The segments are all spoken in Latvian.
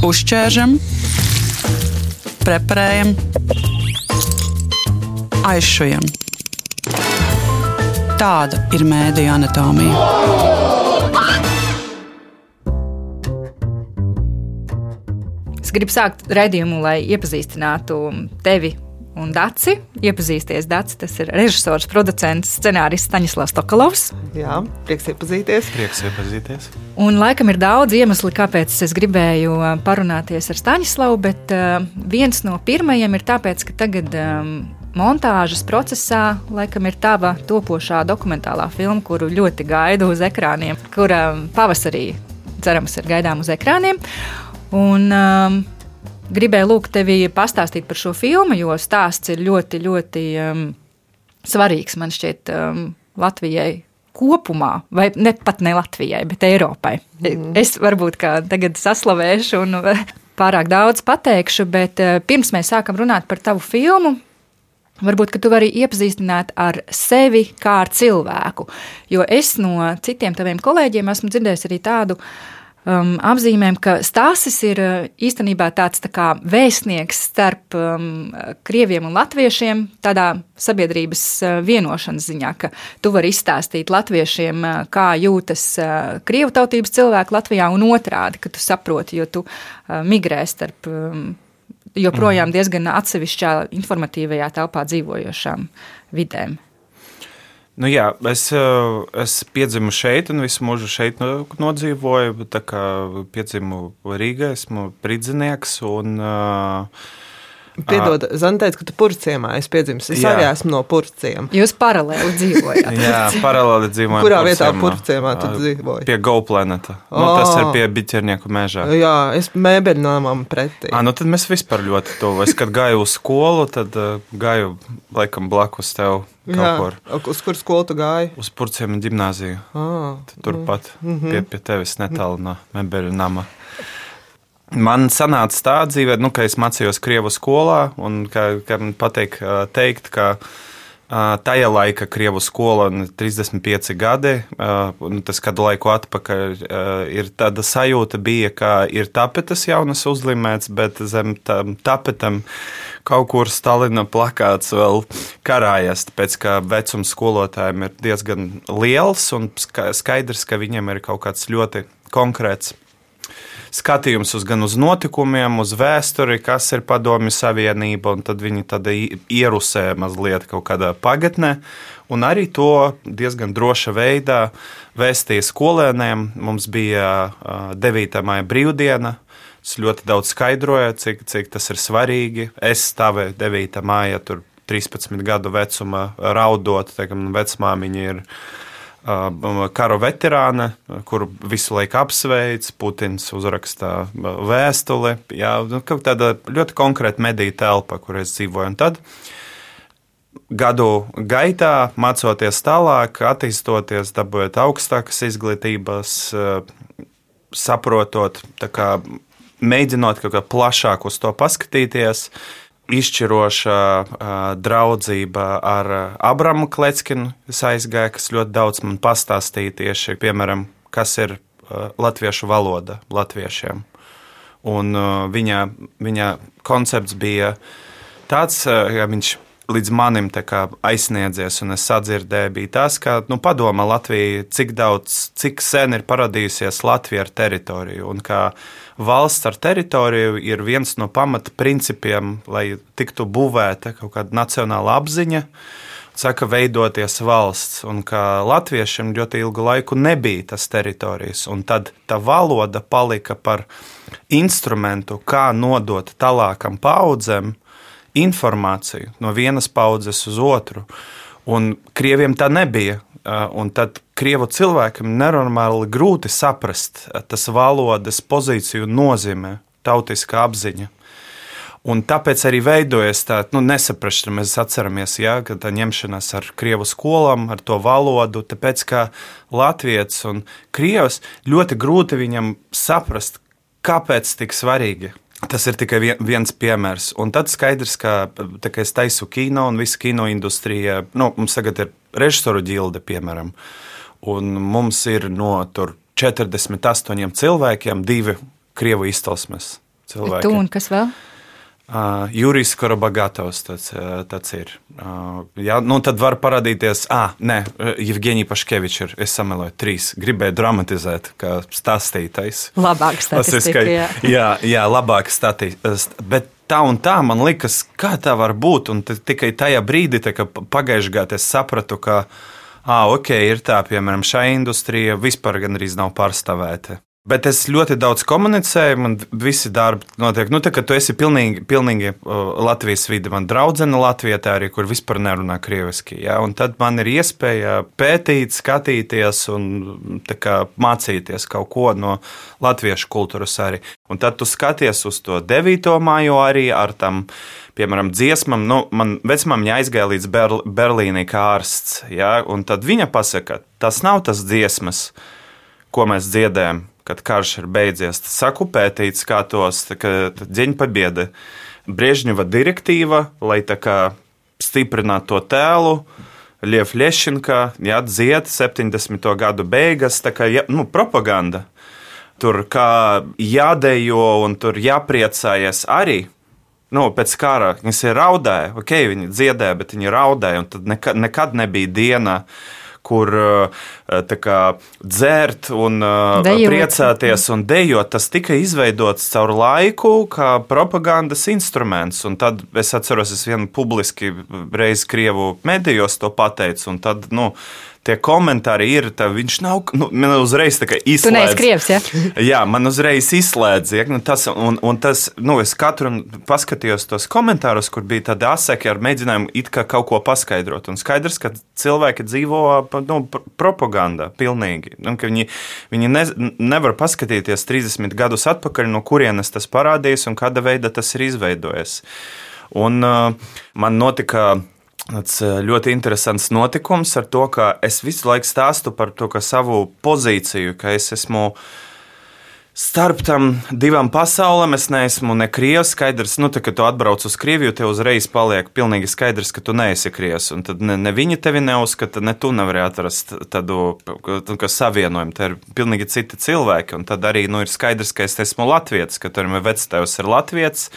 Uzķēršam, preparējam, aizšujam. Tāda ir mēdija anatomija. Es gribu sākt raidījumu, lai iepazīstinātu tevi un Daci. Iepazīsties Daci, tas ir režisors, producents, scenārists Staņislavs Tokalovs. Jā, prieks iepazīties. Prieks iepazīties. Un laikam ir daudz iemeslu, kāpēc es gribēju uh, parunāties ar Staņislavu, bet uh, viens no pirmajiem ir tāpēc, ka tagad um, montāžas procesā laikam ir tava topošā dokumentālā filma, kuru ļoti gaidu uz ekrāniem, kura pavasarī cerams ir gaidām uz ekrāniem. Un, um, gribēju lūgt tevi pastāstīt par šo filmu, jo stāsts ir ļoti, ļoti um, svarīgs man šķiet um, Latvijai. Kopumā, vai ne pat ne Latvijai, bet Eiropai. Mm. Es varbūt tagad saslavēšu un pārāk daudz pateikšu, bet uh, pirms mēs sākam runāt par tavu filmu, Varbūt, ka tu vari iepazīstināt ar sevi kā ar cilvēku. Jo es no citiem taviem kolēģiem esmu dzirdējis arī tādu uh, um, apzīmēm, ka Stāsis ir uh, īstenībā tāds tā kā vēstnieks starp um, krieviem un latviešiem, tādā sabiedrības uh, vienošanas ziņā, ka tu vari izstāstīt latviešiem, uh, kā jūtas krievu tautības cilvēki Latvijā un otrādi, ka tu saproti, jo tu migrē starp um, joprojām mhm. diezgan atsevišķā informatīvajā telpā dzīvojošām vidēm. Nu, jā, es, eh, es piedzimu šeit un visu mūžu šeit nodzīvoju. Piedzimu Rīgā, esmu pridzinieks. Un, uh, Piedod, Zana teica, ka tu purciemā esi piedzimis. Es jā. arī esmu no purciem. Jūs paralēli dzīvojat. jā, paralēli dzīvojam. Kurā vietā purciemā tu dzīvoji? Pie Gauplaneta. Oh. Nu, tas ir pie biķernieku mežā. Jā, es mēbeļu namam pretī. À, nu tad mēs vispār ļoti tuvu. Es, kad gāju uz skolu, tad uh, gāju laikam blakus tev. Jā, kur. uz kur skolu tu gāji? Uz purciem gimnāziju. Ah, Turpat mm -hmm. pie, pie tevis netālu no mēbeļu nama. Man sanāca tā dzīvē, nu, ka es mācījos Krievu skolā, un kā, kā man patīk teikt, ka tajā laika Krievu skola ir 35 gadi, tas kādu laiku atpakaļ ir tāda sajūta, bija, ka ir tapetes jaunas uzlīmēts, bet zem tam tapetam kaut kur Stalina plakāts vēl karājas, tāpēc ka vecums skolotājiem ir diezgan liels un skaidrs, ka viņiem ir kaut kāds ļoti konkrēts skatījums uz, gan uz notikumiem, uz vēsturi, kas ir Padomju Savienība, un tad viņi tad ierusē mazliet kaut kādā pagatnē. Un arī to diezgan droša veidā vēstīja skolēniem. Mums bija 9. maija brīvdiena. Es ļoti daudz skaidroju, cik, cik tas ir svarīgi. Es stāvēju 9. maijā, tur 13 gadu vecumā, raudot, teikam, vecmāmiņa ir kara veterāne, kuru visu laiku apsveic. Putins uzrakstā vēstuli. Jā, nu, tāda ļoti konkrēta mediju telpa, kur es dzīvoju. Un tad gadu gaitā, mācoties tālāk, attīstoties, dabūjot augstākas izglītības, saprotot, kā, mēģinot kaut kā plašāk uz to paskatīties, izšķiroša draudzība ar Abramu Kletskinu. Es aizgāju, kas ļoti daudz man pastāstīja tieši, piemēram, kas ir latviešu valoda latviešiem. Un viņa, viņa koncepts bija tāds, ka viņš līdz manim aizsniedzies, un es sadzirdēju, bija tas, ka, nu, padomā Latvija, cik daudz, cik sen ir parādījusies Latvija ar teritoriju, un kā valsts ar teritoriju ir viens no pamata principiem, lai tiktu būvēta kaut kāda nacionāla apziņa. Saka, veidoties valsts, un ka latviešiem ļoti ilgu laiku nebija tas teritorijas, un tad tā valoda palika par instrumentu, kā nodot tālākam paudzēm informāciju no vienas paudzes uz otru. Un krieviem tā nebija. Un tad krievu cilvēkam nenormāli grūti saprast tas valodas pozīciju nozīmē, tautiskā apziņa. Un tāpēc arī veidojas tā nu, nesaprašana. Mēs atceramies, ja, ka tā ņemšanās ar krievu skolām, ar to valodu, tāpēc ka Latvijas un Krievs ļoti grūti viņam saprast, kāpēc tik svarīgi Tas ir tikai viens piemērs. Un tad skaidrs, ka kā es taisu kino un visa kino industrija, nu, mums tagad ir režisoru ģilde, piemēram, un mums ir no 48 cilvēkiem divi krievu izcelsmes cilvēki. Tu un kas vēl? Uh, Jurijs Korobagovs tāds, uh, tāds ir. Uh, jā, nu tad var parādīties, ah, nē, Jevģīnija Paškeviča ir. Es sameloju trīs. Gribēju dramatizēt, kā stāstītājs. Labāk statistika, jā. jā, jā, labāk statistika. Bet tā un tā man liekas, kā tā var būt. Un tikai tajā brīdī, kad pagājušajā gadā es sapratu, ka, ah, ok, ir tā, piemēram, šī industrija vispār gandrīz nav pārstāvēta. Bet es ļoti daudz komunicēju, man visi darbi notiek. Nu, tā, tu esi pilnīgi, pilnīgi uh, Latvijas vide, man draudzene Latvijā, arī, kur vispār nerunā krieviski. Ja? Un tad man ir iespēja pētīt, skatīties un kā, mācīties kaut ko no latviešu kultūras arī. Un tad tu skaties uz to 9. māju arī ar tam. Piemēram, dziesmam, nu, man vecmāmiņa aizgāja līdz Berl Berlīnai kā ārsts. Ja? Un tad viņa pasaka, tas nav tas dziesmas, ko mēs dziedājam kad karš ir beidzies, saku pētīts, kā tos dziņu pabieda Briežņeva direktīva, lai tā kā stiprinātu to tēlu. Lieva Lešinka, jā, dzied 70. gadu beigas, tā kā nu, propaganda. Tur kā jādejo un tur jāpriecājas arī. Nu, pēc kara viņas ir raudāja, ok, viņi dziedāja, bet viņi raudāja, tad nekad, nekad nebija diena, uh, kur eh, kā, dzērt un eh, dejot. priecāties un dejot. Tas tika izveidots caur laiku kā propagandas instruments. Un tad es atceros, es vienu publiski reizi Krievu medijos to pateicu. Tad, nu, tie komentāri ir, tā viņš nav, nu, man uzreiz tā kā izslēdz. Tu neesi krievs, ja? Jā, man uzreiz izslēdz, ja, nu, tas, un, un tas, nu, es katru paskatījos tos komentārus, kur bija tādi aseki ar mēģinājumu it kā kaut ko paskaidrot, un skaidrs, ka cilvēki dzīvo, nu, propaganda pilnīgi, un ka viņi, viņi ne, nevar paskatīties 30 gadus atpakaļ, no kurienes tas parādījis un kāda veida tas ir izveidojies. Un uh, man notika tāds ļoti interesants notikums ar to, ka es visu laiku stāstu par to, ka savu pozīciju, ka es esmu starp tam divām pasaulēm. Es neesmu ne krievs. Skaidrs, nu, tā, kad tu atbrauc uz Krieviju, tev uzreiz paliek pilnīgi skaidrs, ka tu neesi krievs. Un tad ne, ne viņi tevi neuzskata, ne tu nevari atrast tādu savienojumu. Te ir pilnīgi citi cilvēki. Un tad arī nu, ir skaidrs, ka es esmu latviečs, ka tur ir vectēvs ir latviečs.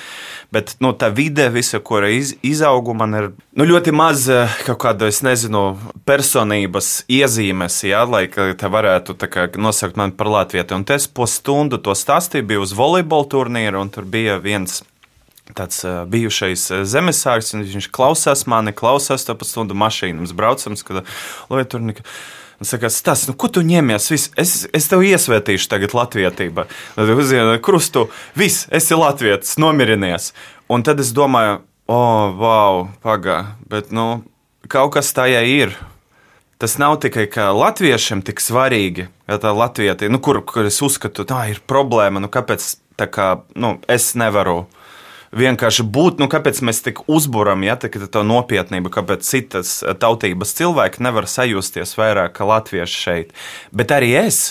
Bet nu, tā vide, visa, kura iz, izaugu, man ir nu, ļoti maz eh, kaut kāda, es nezinu, personības iezīmes, ja, lai tā varētu tā kā, nosaukt mani par latviešu. Un es po stundu to stāstīju, biju uz volejbola turnīra, un tur bija viens tāds uh, bijušais zemesārs, un viņš klausās mani, klausās to pa stundu mašīnu. Mums braucam, kad Lietuvā. Un saka, tas, nu, ko tu ņemies? Viss, es, es tev iesvētīšu tagad latvietībā. Tad uzzīmē krustu, viss, esi latvietis, nomierinies. Un tad es domāju, o, oh, wow, pagā, bet, nu, kaut kas tajā ir. Tas nav tikai latviešiem tik svarīgi, ja tā latvieti, nu, kur, kur es uzskatu, tā ir problēma, nu, kāpēc tā kā, nu, es nevaru vienkārši būt, nu, kāpēc mēs tik uzburam, ja tā ir nopietnība, kāpēc citas tautības cilvēki nevar sajusties vairāk kā latvieši šeit. Bet arī es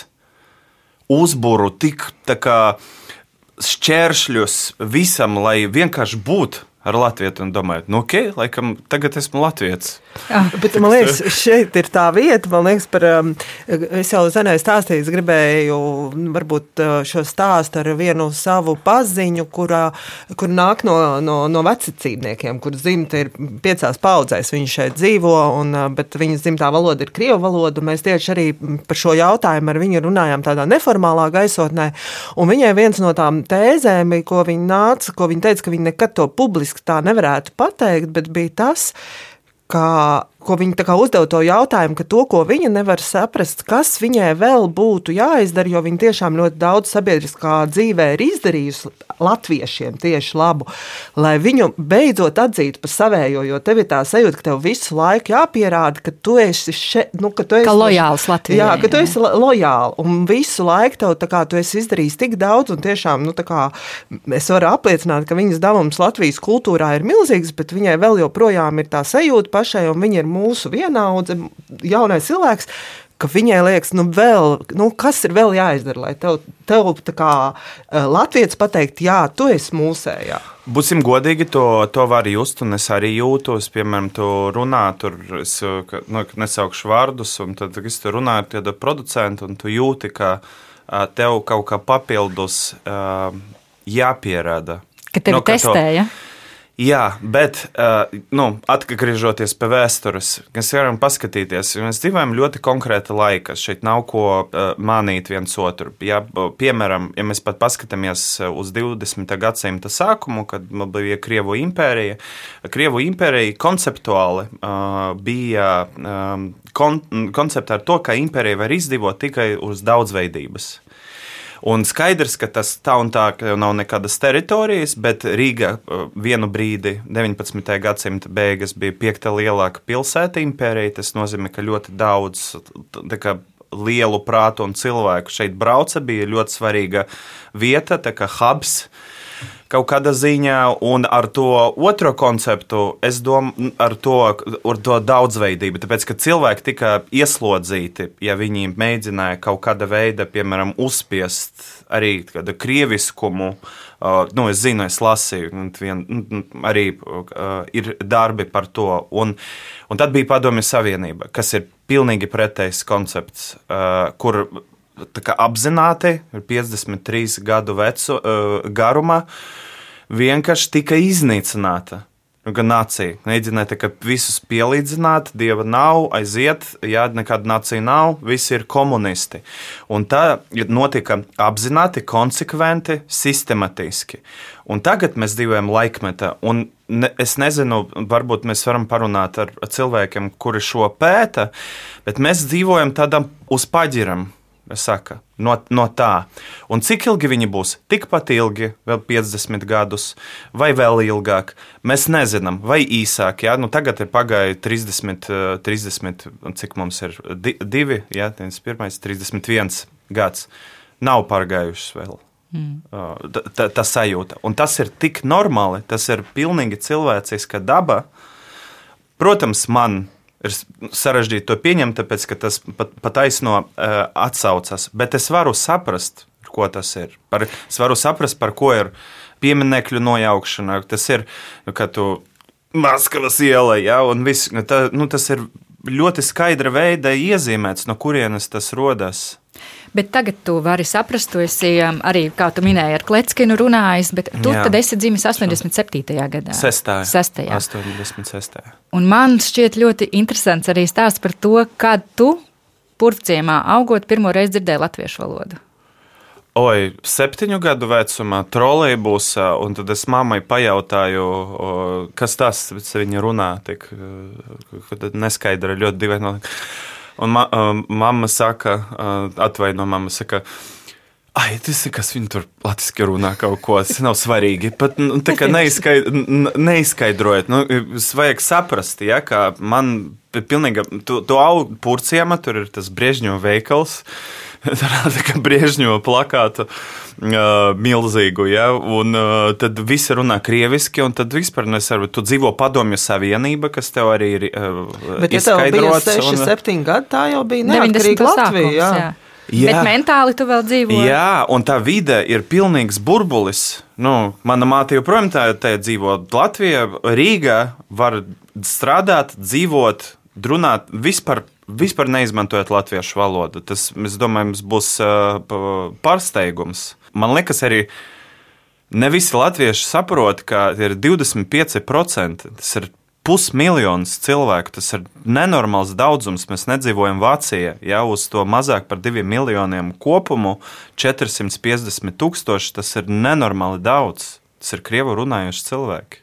uzburu tik tā kā šķēršļus visam, lai vienkārši būtu ar latviešu un domāju, nu, ok, laikam tagad esmu latviečs. Ah. Bet, man liekas, šeit ir tā vieta, man liekas, par, um, es jau senai stāstīju, gribēju varbūt uh, šo stāstu ar vienu savu paziņu, kurā, kur nāk no, no, no vecicībniekiem, kur dzimta ir piecās paudzēs, viņi šeit dzīvo, un, uh, bet viņas dzimtā valoda ir krievu valoda, mēs tieši arī par šo jautājumu ar viņu runājām tādā neformālā gaisotnē, un viņai viens no tām tēzēm, ko viņa nāca, ko viņa teica, ka viņa nekad to publiski tā nevarētu pateikt, bet bija tas, ka カ ko viņa uzdeva to jautājumu, ka to, ko viņa nevar saprast, kas viņai vēl būtu jāizdara, jo viņa tiešām ļoti daudz sabiedriskā dzīvē ir izdarījusi latviešiem tieši labu, lai viņu beidzot atzītu par savējo, jo tev ir tā sajūta, ka tev visu laiku jāpierāda, ka tu esi šeit, nu, ka tu esi ka lojāls Latvijai. Jā, ka tu esi lojāls un visu laiku tev tā kā tu esi izdarījis tik daudz un tiešām, nu, tā kā es varu apliecināt, ka viņas devums Latvijas kultūrā ir milzīgs, bet viņai vēl joprojām ir tā sajūta pašai un viņa ir mūsu vienaudze, jaunais cilvēks. Viņai liekas, nu, vēl, nu, kas ir vēl jāizdara, lai tev, tev kā uh, latviečs pateikt, jā, tu esi mūsējā. Būsim godīgi, to, to var just, un es arī jūtu, es, piemēram, tu runā, tur es nu, nesaukšu vārdus, un tad es tur runāju ar tādu producentu, un tu jūti, ka uh, tev kaut kā papildus. Jāpierāda. Ka tevi Nu, ka to- testēja. Jā, bet uh, nu, atgriežoties pie vēstures, mēs varam paskatīties, jo mēs dzīvojam ļoti konkrēta laika. Šeit nav ko uh, mānīt viens otru. Ja, piemēram, ja mēs pat paskatāmies uz 20. gadsimta sākumu, kad bija Krievu impērija, Krievu impērija konceptuāli uh, bija um, kon koncepta ar to, ka impērija var izdzīvot tikai uz daudzveidības. Un skaidrs, ka tas tā un tā nav nekādas teritorijas, bet Rīga uh, vienu brīdi, 19. gadsimta beigas, bija piekta lielākā pilsēta impērija. Tas nozīmē, ka ļoti daudz kā, lielu prātu un cilvēku šeit brauca. Bija ļoti svarīga vieta, tā kā hubs kaut kādā ziņā, un ar to otro konceptu, es domāju, ar to, ar to daudzveidību. Tāpēc, ka cilvēki tika ieslodzīti, ja viņi mēģināja kaut kāda veida, piemēram, uzspiest arī kādu krieviskumu. Uh, nu, es zinu, es lasīju, vien, nu, arī uh, ir darbi par to. Un, un tad bija Padomju Savienība, kas ir pilnīgi pretējs koncepts, uh, kur apzināti, ir 53 gadu vecu, uh, garumā, vienkārši tika iznīcināta. Gan nācija. Mēģināja tā, visus pielīdzināt, dieva nav, aiziet, jā, nekāda nācija nav, visi ir komunisti. Un tā notika apzināti, konsekventi, sistematiski. Un tagad mēs dzīvojam laikmetā, un ne, es nezinu, varbūt mēs varam parunāt ar cilvēkiem, kuri šo pēta, bet mēs dzīvojam tādam uz paģiram. Saka, no, no tā. Un cik ilgi viņi būs? Tikpat ilgi, vēl 50 gadus, vai vēl ilgāk. Mēs nezinām, vai īsāk. Jā? Nu, tagad ir pagājuši 30, eh, 30, cik mums ir di, divi, jā, 1, 31 gads. Nav pārgājušas vēl. Mm. Tā, tā sajūta. Un tas ir tik normāli, tas ir pilnīgi cilvēciska daba. Protams, man ir sarežģīti to pieņemt, tāpēc ka tas pat, pat aizno uh, atsaucas. Bet es varu saprast, ko tas ir. Par, es varu saprast, par ko ir pieminiekļu nojaukšana. Tas ir, ka tu Maskavas iela, ja, un viss, tā, nu, tas ir ļoti skaidra veida iezīmēts, no kurienes tas rodas. Bet tagad tu vari saprast, tu esi um, arī, kā tu minēji, ar Kletskinu runājis, bet tu Jā. tad esi dzimis 87. gadā. Sestā. Sestajā. 86. Un man šķiet ļoti interesants arī stāsts par to, kad tu purvciemā augot pirmo reizi dzirdēji latviešu valodu. Oi, septiņu gadu vecumā trolēļbūsā, un tad es mammai pajautāju, kas tas. Viņa runā, tik neskaidra, ļoti dīvaina. Un ma, eh, mamma saka, eh, atvaino, mamma saka. Ai, tas ir kas viņi tur latviešu runā kaut ko. Tas nav svarīgi. Pat nu, neizskaid, n- neizskaidrojot, nu, vajag saprast, ja, ka man pilnīgi, tu, tu aug purciema, tur ir tas briežņo veikals. Tā kā briežņo plakātu uh, milzīgu, ja, un uh, tad visi runā krieviski, un tad vispār nesaru, tu dzīvo padomju savienība, kas tev arī ir uh, Bet, ja tev bija izskaidrots. 6, un- 7 gadi, tā jau bija 90. neatkarīga Latvija. sākums. Jā. Jā. Jā. Bet mentāli tu vēl dzīvo. Jā, un tā vide ir pilnīgs burbulis. Nu, mana māte joprojām tā, tā dzīvo Latvijā, Rīgā. Var strādāt, dzīvot, runāt vispār. Vispār neizmantojot latviešu valodu. Tas, es domāju, būs pārsteigums. Man liekas, arī ne visi latvieši saprot, ka ir 25%. Tas ir pusmiljons cilvēku. Tas ir nenormāls daudzums. Mēs nedzīvojam Vācijā. Ja uz to mazāk par diviem miljoniem kopumu, 450 tūkstoši, tas ir nenormāli daudz. Tas ir krievu runājoši cilvēki.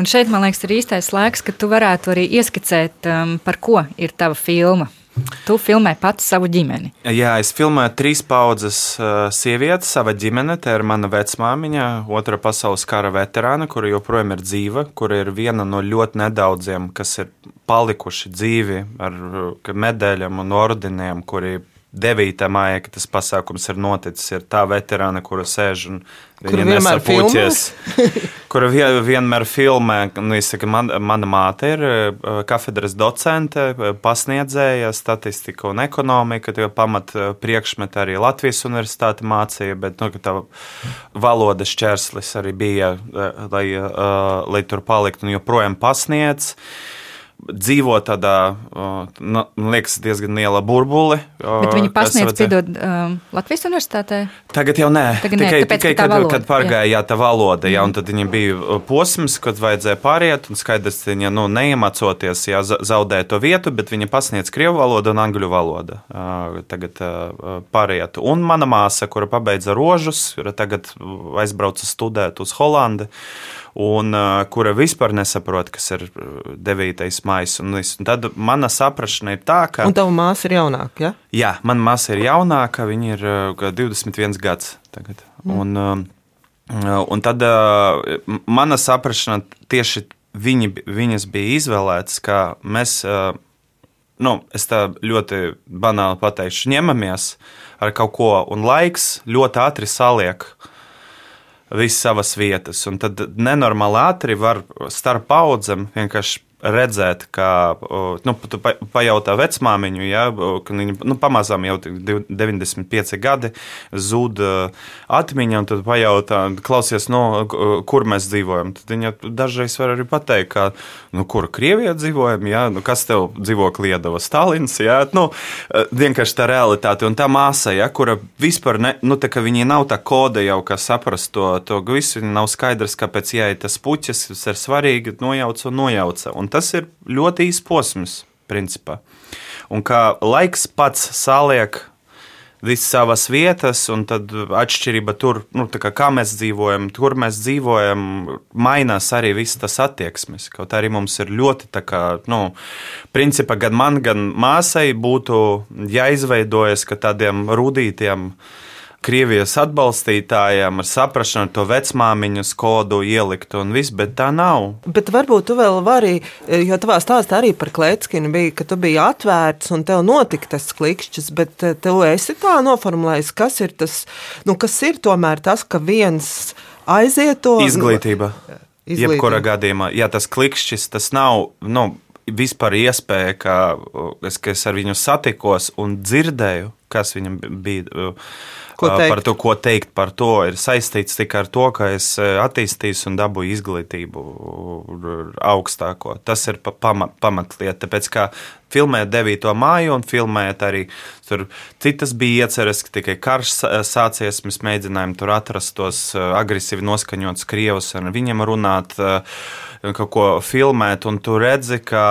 Un šeit, man liekas, ir īstais laiks, kad tu varētu arī ieskicēt, um, par ko ir tava filma. Tu filmē pats savu ģimeni. Jā, es filmēju trīs paudzes uh, sievietes, sava ģimene. Tā ir mana vecmāmiņa, otrā pasaules kara veterāna, kura joprojām ir dzīva, kura ir viena no ļoti nedaudziem, kas ir palikuši dzīvi ar uh, medaļām un ordiniem, kuri 9. maijā, kad tas pasākums ir noticis, ir tā veterāna, kura sēž un Kura viņa vienmēr nesapūties. kura vie- vienmēr filmē, nu, izsaka, man, mana māte ir uh, kafedras docente, uh, pasniedzēja statistiku un ekonomiku, tie pamat uh, priekšmeti arī Latvijas universitāte mācīja, bet nu, tā valodas šķērslis arī bija, uh, lai, uh, lai tur paliktu un joprojām pasniedz. Dzīvo tādā, nu, liekas, diezgan liela burbuli. Bet viņi pasniedz, piedod, um, Latvijas universitātē? Tagad jau nē. Tagad nē tikai, tāpēc, tikai ka kad, valoda, kad pārgāja jā. Tā valoda, jā, un Mhm. tad viņiem bija posms, kad vajadzēja pāriet, un skaidrs, ka viņa nu, neiemācoties, jā, za- zaudēja to vietu, bet viņa pasniedz krievu valodu un angļu valodu. Tagad pāriet. Un mana māsa, kura pabeidza rožus, tagad aizbrauca studēt uz Holandi un uh, kura vispār nesaprot, kas ir 9. maija. Tad mana saprāšana ir tā, ka. Un tava māsa ir jaunāka, ja? Jā, manā māsa ir jaunāka, viņa ir uh, 21 gads tagad. Mm. Un, uh, un tad uh, mana saprāšana tieši viņi, viņas bija izvēlētas, ka mēs, uh, nu, es tā ļoti banāli pateikšu, ņemamies ar kaut ko, un laiks ļoti ātri saliek visas savas vietas. Un tad nenormāli ātri var starp paudzēm vienkārši redzēt, ka nu, pa- pajautā vecmāmiņu, ja, ka viņa nu, pamazām jau tik div- 95 gadi zūd uh, atmiņa, un tad pajautā, klausies, no, kur mēs dzīvojam. Tad viņa dažreiz var arī pateikt, ka, nu, kur Krievijā dzīvojam, ja, nu, kas tev dzīvo Kliedava, Stalins, ja, nu, uh, vienkārši tā realitāte. Un tā māsa, ja, kura vispār, ne, nu, tā kā viņai nav tā koda jau, kā saprast to, to visu, viņa nav skaidrs, kāpēc jāiet tas puķis, tas ir svarīgi, nojauca un nojauca. Un tas ir ļoti īs posms, principā. Un kā laiks pats saliek visas savas vietas, un tad atšķirība tur, nu, kā, kā mēs dzīvojam, kur mēs dzīvojam, mainās arī viss tas attieksmes. Kaut arī mums ir ļoti, kā, nu, principā gan man, gan māsai būtu jāizveidojas, ka tādiem rudītiem. Krievijas atbalstītājiem ar saprāšanu to vecmāmiņas kodu ielikt un viss, bet tā nav. Bet varbūt tu vēl vari, jo tavā stāstā arī par Klēckinu bija, ka tu biji atvērts un tev notika tas klikšķis, bet eh, tu esi tā noformulējis, kas ir tas, nu, kas ir tomēr tas, ka viens aiziet to Izglītība. Izglītība. Jebkurā gadījumā, ja tas klikšķis, tas nav. Nu, Vispār iespēja, ka es, ka es ar viņu satikos un dzirdēju, kas viņam bija Ko uh, teikt? par to, ko teikt par to, ir saistīts tikai ar to, ka es uh, attīstīju un dabūju izglītību augstāko. Tas ir pa, pamat, pamatlieta. Tāpēc, kā filmēt 9. māju un filmēt arī tur citas bija ieceres, ka tikai karš sā- sācies, mēs mēģinājām tur atrast tos uh, agresīvi noskaņotus krievus un ar viņiem runāt. uh, Kaut ko filmēt, un tu redzi, ka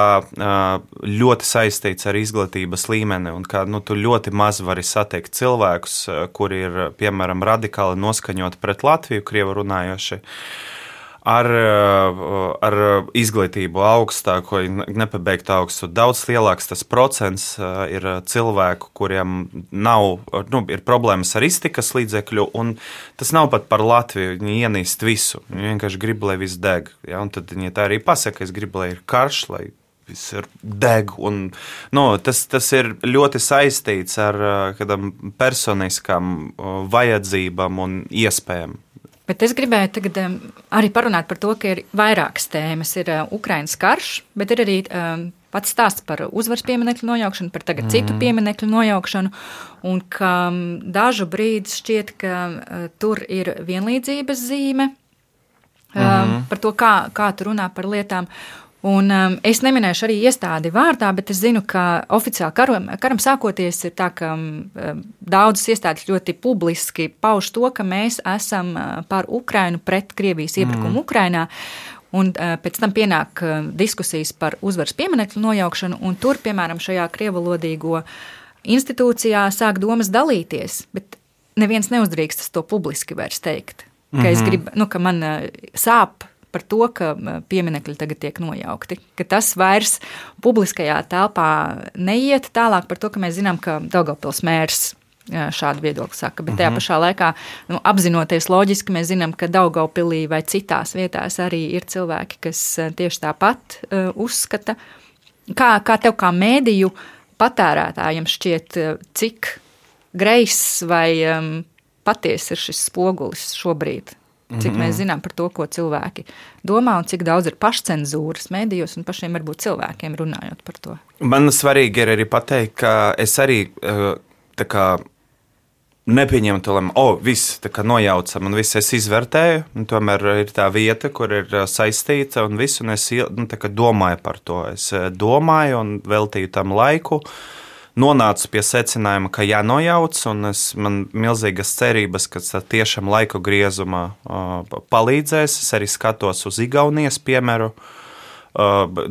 ļoti saistīts ar izglītības līmeni, un ka nu, tu ļoti maz vari satikt cilvēkus, kuri ir piemēram radikāli noskaņoti pret Latviju, krievu runājoši. Uh, ar izglītību augstāko, nepabeigtu augstu. Daudz lielāks tas procents uh, ir cilvēku, kuriem nav, nu, ir problēmas ar iztikas līdzekļu, un tas nav pat par Latviju. Viņi ienīst visu. Viņi vienkārši grib, lai viss deg. Ja? Un tad viņi tā arī pasaka, es gribu, lai ir karš, lai viss ir deg. Un, nu, tas, tas ir ļoti saistīts ar uh, kādām personiskām vajadzībām un iespējām. Bet es gribēju tagad arī parunāt par to, ka ir vairākas tēmas. Ir uh, Ukraiņas karš, bet ir arī pats stāsts par uzvaras pieminiektu nojaukšanu, par tagad mm. citu pieminiektu nojaukšanu. Un ka dažu brīdi šķiet, ka uh, tur ir vienlīdzības zīme mm. par to, kā, kā tu runā par lietām. Un, um, es neminēšu arī iestādi vārdā, bet es zinu, ka oficiāli karam, karam sākoties ir tā, ka um, daudzas iestādes ļoti publiski pauž to, ka mēs esam uh, par Ukrainu pret Krievijas iebrukumu mm. Ukrainā. Un uh, pēc tam pienāk uh, diskusijas par uzvaras pieminiektu nojaukšanu, un tur, piemēram, šajā krievalodīgo institūcijā sāk domas dalīties, bet neviens neuzdrīkstas to publiski vairs teikt. Ka, mm -hmm. grib, nu, ka man uh, sāp par to, ka pieminiekļi tagad tiek nojaukti. Tas vairs publiskajā telpā neiet tālāk par to, ka mēs zinām, ka Daugavpils mērs šādu viedokli saka. Bet tajā -huh. pašā laikā, nu, apzinoties loģiski, mēs zinām, ka Daugavpilī vai citās vietās arī ir cilvēki, kas tieši tāpat uh, uzskata. Kā, kā tev kā mēdīju patērētājiem šķiet, cik greiss vai um, patiesi ir šis spogulis šobrīd? Cik mēs zinām par to, ko cilvēki domā, un cik daudz ir pašcensūras mēdījos un pašiem varbūt cilvēkiem runājot par to. Man svarīgi ir arī pateikt, ka es arī kā, nepieņemt to lēmumu, oh, viss nojaucam, un viss es izvērtēju. Tomēr ir tā vieta, kur ir saistīta, un viss, un es nu, domāju par to. Es domāju un veltīju tam laiku. Nonācu pie secinājuma, ka jānojauc, un es, man ir milzīgas cerības, ka tas tiešām laiku griezumā palīdzēs. Es arī skatos uz Igaunijas piemēru.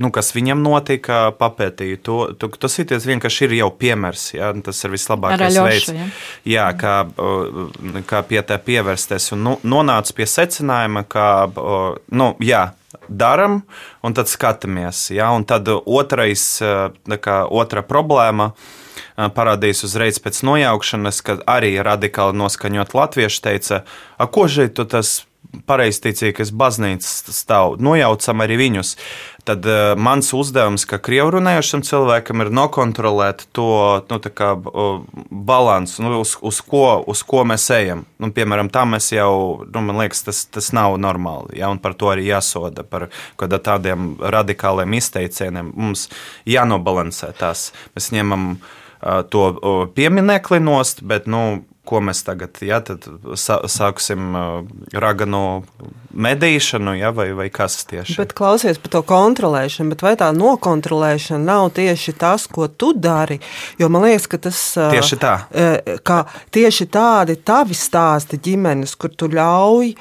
Nu, kas viņam notika, papētīju to. Tu, tas ir vienkārši ir jau piemērs. Ja? Tas ir vislabākais veids, ja? jā, kā, kā pie tā pievērsties. Un nu, nonāca pie secinājuma, ka nu, jā, daram, un tad skatāmies. Ja? Un tad otrais, kā, otra problēma parādījās uzreiz pēc nojaukšanas, kad arī radikāli noskaņot latviešu teica, ko šeit tas pareizticīgas baznīcas stāv, nojaucam arī viņus. Tad uh, mans uzdevums, kā krievu runājošam cilvēkam, ir nokontrolēt to nu, kā, uh, balansu, nu, uz, uz, ko, uz ko mēs ejam. Nu, piemēram, tā mēs jau, nu, man liekas, tas, tas nav normāli. Ja, par to arī jāsoda, par tādiem radikāliem izteicieniem. Mums jānobalansē tās. Mēs ņemam uh, to pieminekli nost, bet, nu, ko mēs tagad ja, sāksim raganu medīšanu, ja, vai, vai kas tieši. Bet klausies par to kontrolēšanu, bet vai tā nokontrolēšana nav tieši tas, ko tu dari? Jo man liekas, ka tas tieši tā. Ka tieši tādi tavi stāsti ģimenes, kur tu ļauj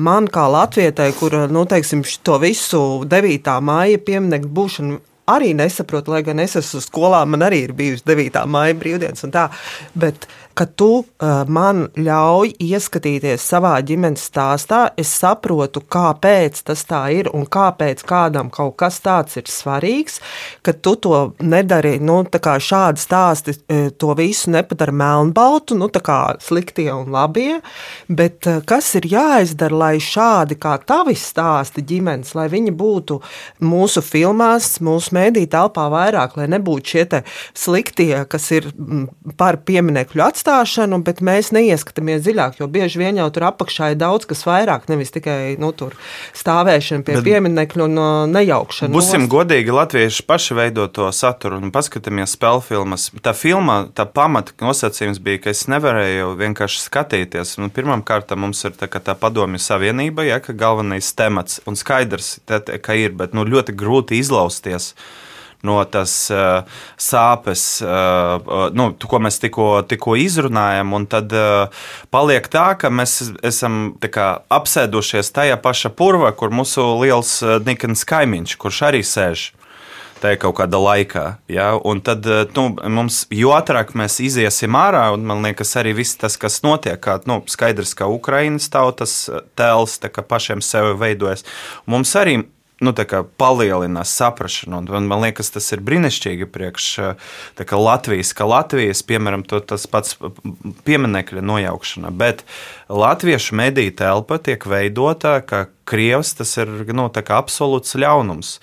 man kā latvietai, kur, nu, teiksim, to visu 9. māja pieminiektu būšanu arī nesaprotu, lai gan es esmu skolā, man arī ir bijusi 9. maija brīvdienas un tā. Bet, ka tu uh, man ļauj ieskatīties savā ģimenes stāstā, es saprotu, kāpēc tas tā ir un kāpēc kādam kaut kas tāds ir svarīgs, ka tu to nedari, nu, šādi stāsti to visu nepadara melnbaltu, nu, tā kā sliktie un labie, bet uh, kas ir jāizdara, lai šādi kā tavi stāsti ģimenes, lai viņi būtu mūsu filmās, mūsu mēdī telpā vairāk, lai nebūtu šie sliktie, kas ir par pieminekļu atstāšanu, bet mēs neieskatāmies dziļāk, jo bieži vien jau tur apakšā ir daudz kas vairāk, nevis tikai nu, stāvēšana pie bet pieminekļu un nejaukšana. Būsim nost. godīgi, latvieši paši veido to saturu un paskatāmies spēļu filmas. Tā filma, tā pamata nosacījums bija, ka es nevarēju vienkārši skatīties. Nu, Pirmkārt, mums ir tā, tā padomju savienība, ja, ka galvenais temats un skaidrs, tā, ka ir, bet nu, ļoti grūti izlausties no tas uh, sāpes, uh, nu, ko mēs tikko, tikko izrunājam. Tad paliek tā, ka mēs esam kā, apsēdušies tajā paša purvā, kur mūsu liels Nikans kaimiņš, kurš arī sēž tajā kaut kādā laikā. Ja? Un tad nu, mums, jo ātrāk mēs iziesim ārā, un man liekas, arī viss tas, kas notiek, kā nu, skaidrs, ka Ukraiņas tautas tēls pašiem sevi veidojas. Mums arī nu, palielinās saprāšanu. Man, man liekas, tas ir brīnišķīgi priekš kā Latvijas, ka Latvijas, piemēram, to, tas pats pieminekļa nojaukšana, bet latviešu mediju telpa tiek veidota, ka Krievs tas ir nu, absolūts ļaunums.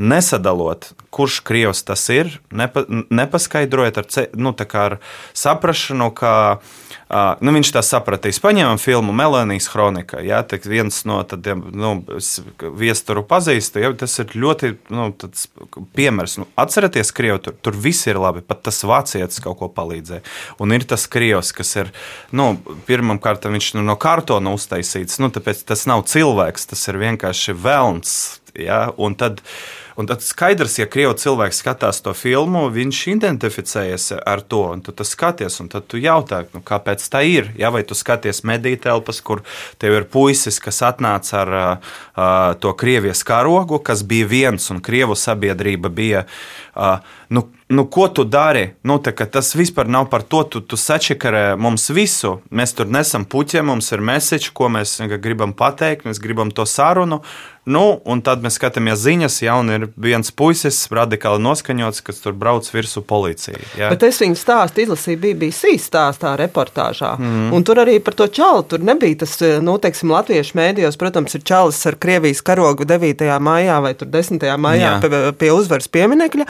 Nesadalot, kurš Krievs tas ir, nepa, nepaskaidrojot ar, nu, ar saprāšanu, ka nu, viņš tā sapratīs. Paņemam filmu Melānijas kronika. Jā, viens no tādiem nu, viesturu pazīstu. Jā, tas ir ļoti nu, piemērs. Nu, atcerieties, Krievu, tur, tur viss ir labi. Pat tas vācietis kaut ko palīdzēja. Un ir tas Krievs, kas ir nu, pirmkārt nu, no kartona uztaisīts. Nu, tāpēc tas nav cilvēks, tas ir vienkārši velns. Jā, un tad, uh, Un tad skaidrs, ja krievu cilvēks skatās to filmu, viņš identificējas ar to, un tu skaties, un tad tu jautā, nu, kāpēc tā ir. Ja, vai tu skaties mediju telpas, kur tev ir puisis, kas atnāca ar uh, to Krievijas karogu, kas bija viens, un Krievu sabiedrība bija. Uh, nu, nu, ko tu dari? Nu, tas vispār nav par to, tu, tu sačakarē mums visu. Mēs tur nesam puķiem, mums ir mēseči, ko mēs gribam pateikt, mēs gribam to sarunu. Nu, un tad mēs skatāmies ziņas, ja ir viens puisis, radikāli noskaņots, kas tur brauc virsū policijai. Ja. Bet es viņu stāstu izlasīju BBC stāstā, reportāžā. Mm. Un tur arī par to čalu. Tur nebija tas, nu, teiksim, latviešu mēdījos, protams, ir čalis ar Krievijas karogu 9. maijā vai 10. maijā pie, pie uzvaras pieminekļa.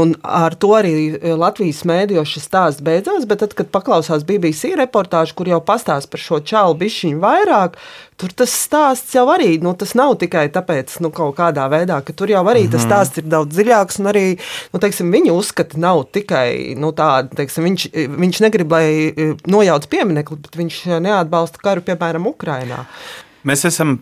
Un ar to arī Latvijas mēdījos šis stāsts beidzās, bet tad, kad paklausās BBC reportāžu, kur jau pastāst par šo čālu bišķiņu vairāk, tur tas stāsts jau arī, nu, tas nav tikai tāpēc, nu, kaut kādā veidā, ka tur jau arī mm -hmm. tas mhm. stāsts ir daudz dziļāks, un arī, nu, teiksim, viņa uzskati nav tikai, nu, tādi, teiksim, viņš, viņš negrib, lai nojauc pieminekli, bet viņš neatbalsta karu, piemēram, Ukrainā. Mēs esam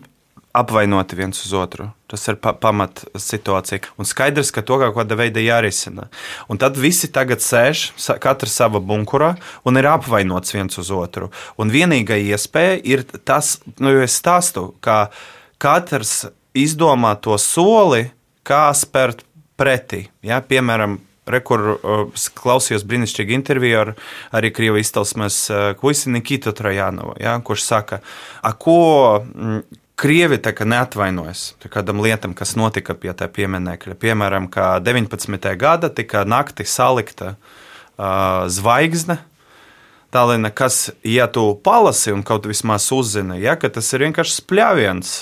apvainoti viens uz otru. Tas ir pa pamat situācija. Un skaidrs, ka to kaut kāda veida jārisina. Un tad visi tagad sēž, katrs savā bunkurā, un ir apvainots viens uz otru. Un vienīgā iespēja ir tas, nu, jo es stāstu, ka katrs izdomā to soli, kā spērt pretī. Ja? Piemēram, Rekur uh, klausījos brīnišķīgu interviju ar arī Krievijas izcelsmes uh, puisi Nikitu Trojanovu, ja, kurš saka, ko mm, Krievi neatvainojas kādam lietam, kas notika pie tā pieminiekļa. Piemēram, kā 19. gada tika naktī salikta uh, zvaigzne. Tālāk, kas, ja tu palasi un kaut vismaz uzzini, ja, ka tas ir vienkārši spļāviens,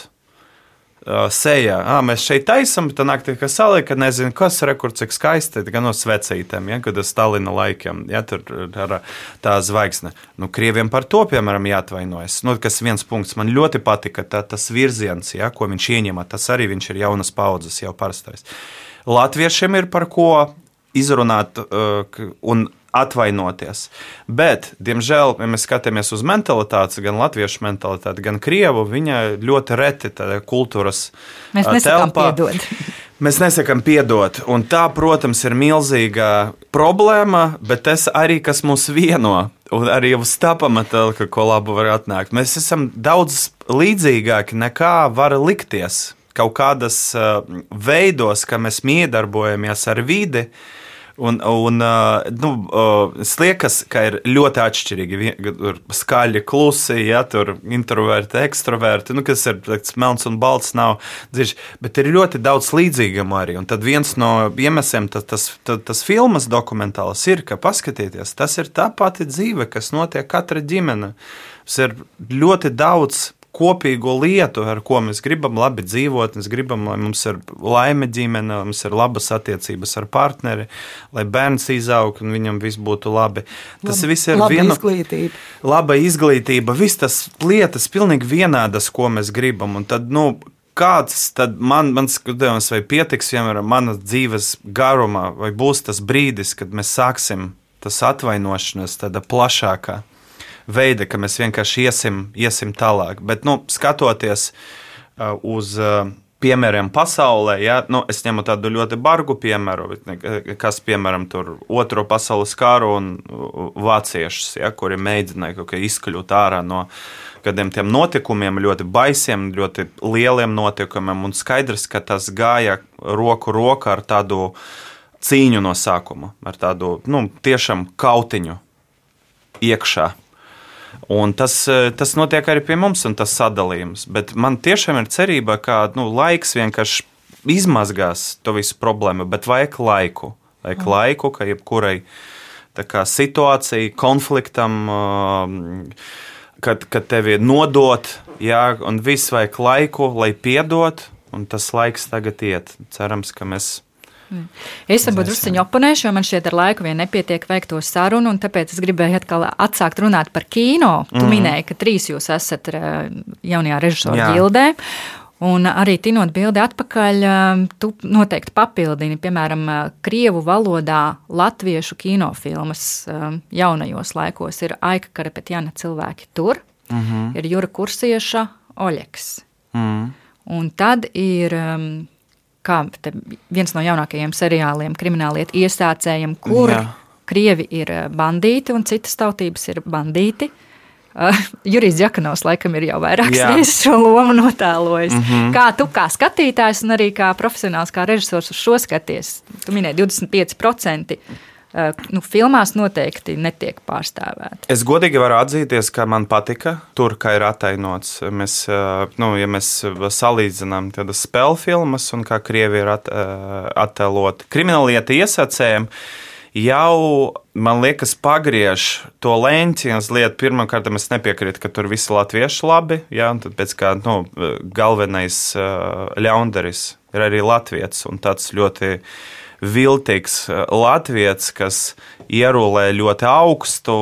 sejā. À, mēs šeit taisām, tad nāk tā kā salika, nezinu, kas rekur, cik skaisti, gan no svecītēm, ja, kad ir Stalina laikiem, ja, tur ir tā zvaigzne. Nu, Krieviem par to, piemēram, jāatvainojas. Nu, kas viens punkts man ļoti patika, tā, tas virziens, ja, ko viņš ieņem, tas arī viņš ir jaunas paudzes, jau parastais. Latviešiem ir par ko izrunāt un atvainoties. Bet, diemžēl, ja mēs skatāmies uz mentalitāti, gan latviešu mentalitāti, gan krievu, viņa ļoti reti tādā kultūras mēs telpā. Mēs nesakām, piedot. Un tā, protams, ir milzīga problēma, bet tas arī, kas mūs vieno, un arī uz tā pamata, ka ko labu var atnākt. Mēs esam daudz līdzīgāki nekā var likties. Kaut kādas veidos, kā mēs miedarbojamies ar vidi, uh, Un, un nu, es liekas, ka ir ļoti atšķirīgi. Tur skaļi, klusi, ja tur introverti, ekstraverti, nu, kas ir melns un balts, nav dziļš. Bet ir ļoti daudz līdzīgumu arī. Un tad viens no iemesliem, tas, tas, tas, tas filmas dokumentāls ir, ka paskatieties, tas ir tā pati dzīve, kas notiek katra ģimene. Tas ir ļoti daudz kopīgo lietu, ar ko mēs gribam labi dzīvot. Mēs gribam, lai mums ir laime ģimene, mums ir labas attiecības ar partneri, lai bērns izaug un viņam viss būtu labi. Tas Lab, viss ir laba viena izglītība. Laba izglītība, visas tas lietas pilnīgi vienādas, ko mēs gribam. Un tad, nu, kāds tad man, man skatījums, vai pietiks, piemēram, manas dzīves garumā, vai būs tas brīdis, kad mēs sāksim tas atvainošanās tāda plašākā veida, ka mēs vienkārši iesim, iesim tālāk. Bet, nu, skatoties uh, uz uh, piemēriem pasaulē, ja, nu, es ņemu tādu ļoti bargu piemēru, kas, piemēram, tur Otro pasaules karu un vāciešus, ja, kuri mēģināja kaut kā izkļūt ārā no kādiem tiem notikumiem, ļoti baisiem, ļoti lieliem notikumiem, un skaidrs, ka tas gāja roku rokā ar tādu cīņu no sākuma, ar tādu, nu, tiešām kautiņu iekšā. Un tas, eh, tas notiek arī pie mums, un tas sadalījums. Bet man tiešām ir cerība, ka nu, laiks vienkārši izmazgās to visu problēmu, bet vajag laiku. Vajag mm. laiku, ka jebkurai kā, situācijai, konfliktam, um, kad, kad tev ir nodot, jā, un viss vajag laiku, lai piedot, un tas laiks tagad iet. Cerams, ka mēs Es varbūt druskuļi oponēšu, jo man šķiet, ar laiku vien nepietiek veikt to sarunu, un tāpēc es gribēju atkal atsākt runāt par kino. Tu mm. minēji, ka trīs jūs esat eh, jaunajā režisora gildē. Un arī tinot bildi atpakaļ, eh, tu noteikti papildini, piemēram, eh, krievu valodā latviešu kinofilmas jaunajos laikos ir Aika Karapetjana cilvēki tur, mm -hmm. ir Jura Kursieša Oļeks. Mm. Un tad ir um, kā viens no jaunākajiem seriāliem, krimināllietu iesācējiem, kur Jā. krievi ir eh, bandīti un citas tautības ir bandīti. Uh, Jurijs Jakanovs laikam ir jau vairākas reizes šo lomu notēlojis. Mm -hmm. Kā tu kā skatītājs un arī kā profesionāls, kā režisors uz šo skaties? Tu minēji 25% Eh, nu, filmās noteikti netiek pārstāvēta. Es godīgi varu atzīties, ka man patika tur, kā ir atainots. Mēs, eh, nu, ja mēs salīdzinām tādas spēļu filmas un kā krievi ir at, eh, attēloti krimināllieta iesacējiem, jau, man liekas, pagriež to leņķi. Lieta, pirmkārt, es nepiekrītu, ka tur visi latvieši labi, ja, un tad pēc kā nu, galvenais ļaundaris ir arī latviečs un tāds ļoti viltīgs latviečs, kas ierulē ļoti augstu,